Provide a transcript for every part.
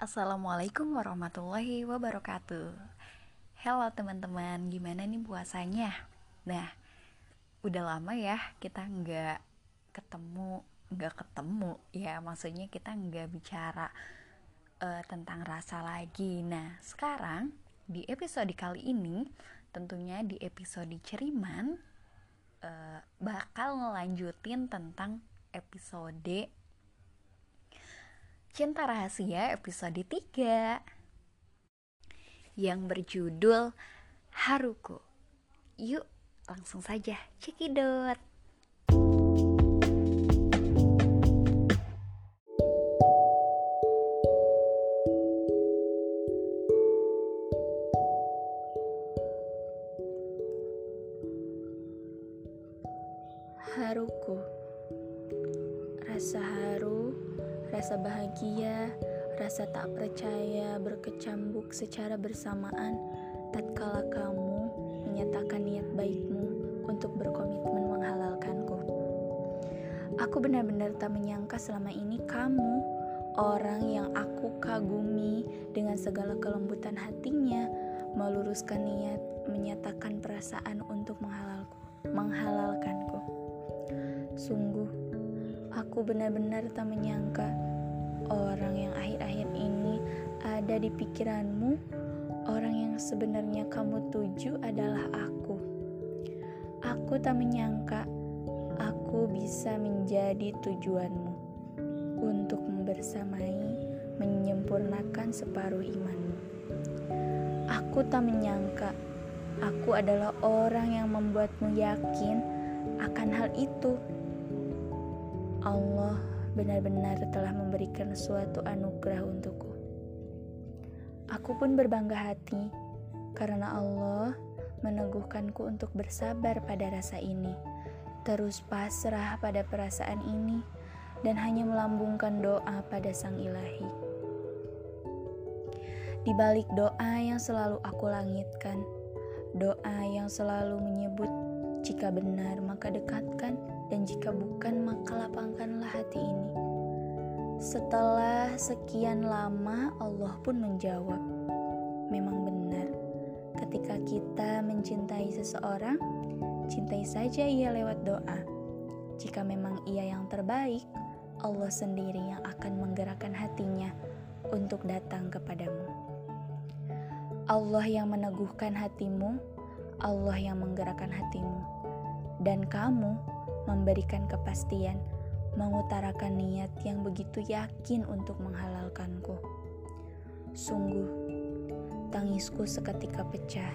Assalamualaikum warahmatullahi wabarakatuh. Halo teman-teman, gimana nih puasanya? Nah, udah lama ya kita nggak ketemu nggak ketemu. Ya maksudnya kita nggak bicara uh, tentang rasa lagi. Nah sekarang di episode kali ini tentunya di episode ceriman uh, bakal ngelanjutin tentang episode Cinta Rahasia episode 3 yang berjudul Haruko. Yuk, langsung saja cekidot. Haruko Rasa haru rasa bahagia, rasa tak percaya berkecambuk secara bersamaan tatkala kamu menyatakan niat baikmu untuk berkomitmen menghalalkanku. Aku benar-benar tak menyangka selama ini kamu, orang yang aku kagumi dengan segala kelembutan hatinya, meluruskan niat menyatakan perasaan untuk menghalalku, menghalalkanku. Sungguh, Aku benar-benar tak menyangka orang yang akhir-akhir ini ada di pikiranmu, orang yang sebenarnya kamu tuju adalah aku. Aku tak menyangka aku bisa menjadi tujuanmu untuk membersamai, menyempurnakan separuh imanmu. Aku tak menyangka aku adalah orang yang membuatmu yakin akan hal itu. Allah benar-benar telah memberikan suatu anugerah untukku. Aku pun berbangga hati karena Allah meneguhkanku untuk bersabar pada rasa ini, terus pasrah pada perasaan ini, dan hanya melambungkan doa pada Sang Ilahi. Di balik doa yang selalu aku langitkan, doa yang selalu menyebut jika benar maka dekatkan dan jika bukan maka lapangkanlah hati ini. Setelah sekian lama Allah pun menjawab, memang benar ketika kita mencintai seseorang, cintai saja ia lewat doa. Jika memang ia yang terbaik, Allah sendiri yang akan menggerakkan hatinya untuk datang kepadamu. Allah yang meneguhkan hatimu, Allah yang menggerakkan hatimu, dan kamu memberikan kepastian, mengutarakan niat yang begitu yakin untuk menghalalkanku. Sungguh, tangisku seketika pecah.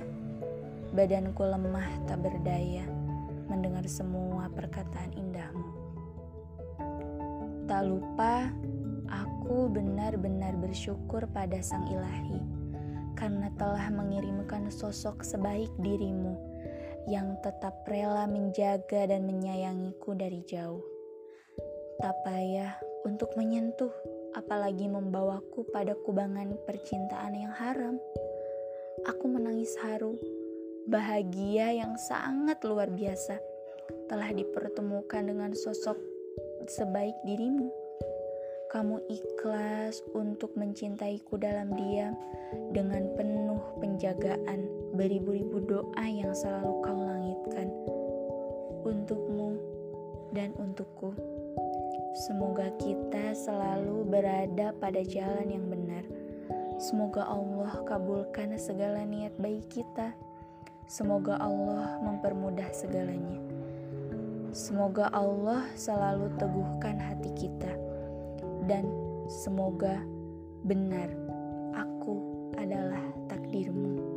Badanku lemah tak berdaya mendengar semua perkataan indahmu. Tak lupa, aku benar-benar bersyukur pada Sang Ilahi karena telah mengirimkan sosok sebaik dirimu yang tetap rela menjaga dan menyayangiku dari jauh. Tak payah untuk menyentuh, apalagi membawaku pada kubangan percintaan yang haram. Aku menangis haru, bahagia yang sangat luar biasa telah dipertemukan dengan sosok sebaik dirimu. Kamu ikhlas untuk mencintaiku dalam diam dengan penuh penjagaan beribu-ribu doa yang selalu kau langitkan untukmu dan untukku. Semoga kita selalu berada pada jalan yang benar. Semoga Allah kabulkan segala niat baik kita. Semoga Allah mempermudah segalanya. Semoga Allah selalu teguhkan hati kita. Dan semoga benar aku adalah takdirmu.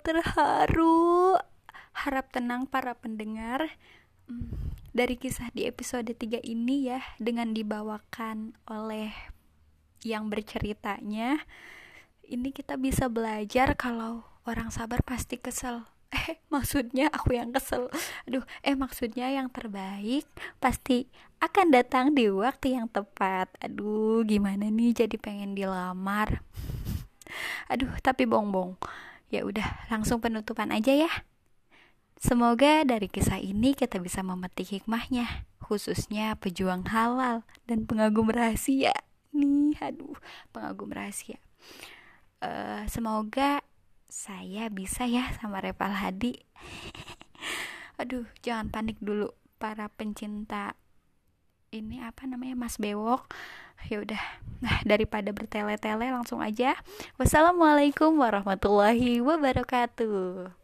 terharu. Harap tenang para pendengar. Hmm, dari kisah di episode 3 ini ya dengan dibawakan oleh yang berceritanya ini kita bisa belajar kalau orang sabar pasti kesel eh maksudnya aku yang kesel. Aduh eh maksudnya yang terbaik pasti akan datang di waktu yang tepat. Aduh gimana nih jadi pengen dilamar? Aduh tapi bongbong. Ya udah langsung penutupan aja ya. Semoga dari kisah ini kita bisa memetik hikmahnya, khususnya pejuang halal dan pengagum rahasia. Nih, aduh, pengagum rahasia. Uh, semoga saya bisa ya sama Repal Hadi. aduh, jangan panik dulu para pencinta ini apa namanya Mas Bewok. Ya udah. Nah, daripada bertele-tele langsung aja. Wassalamualaikum warahmatullahi wabarakatuh.